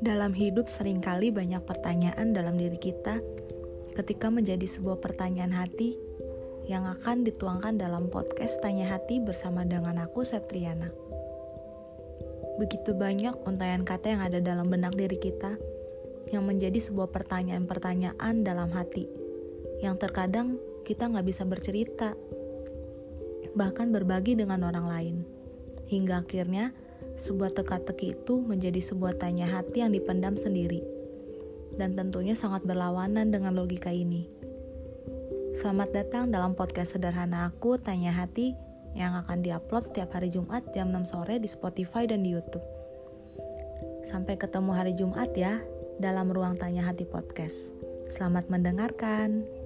Dalam hidup sering kali banyak pertanyaan dalam diri kita ketika menjadi sebuah pertanyaan hati yang akan dituangkan dalam podcast Tanya Hati bersama dengan aku Septriana. Begitu banyak untayan kata yang ada dalam benak diri kita yang menjadi sebuah pertanyaan-pertanyaan dalam hati yang terkadang kita nggak bisa bercerita bahkan berbagi dengan orang lain hingga akhirnya sebuah teka-teki itu menjadi sebuah tanya hati yang dipendam sendiri, dan tentunya sangat berlawanan dengan logika ini. Selamat datang dalam podcast sederhana aku, Tanya Hati, yang akan diupload setiap hari Jumat jam 6 sore di Spotify dan di YouTube. Sampai ketemu hari Jumat ya, dalam ruang Tanya Hati Podcast. Selamat mendengarkan.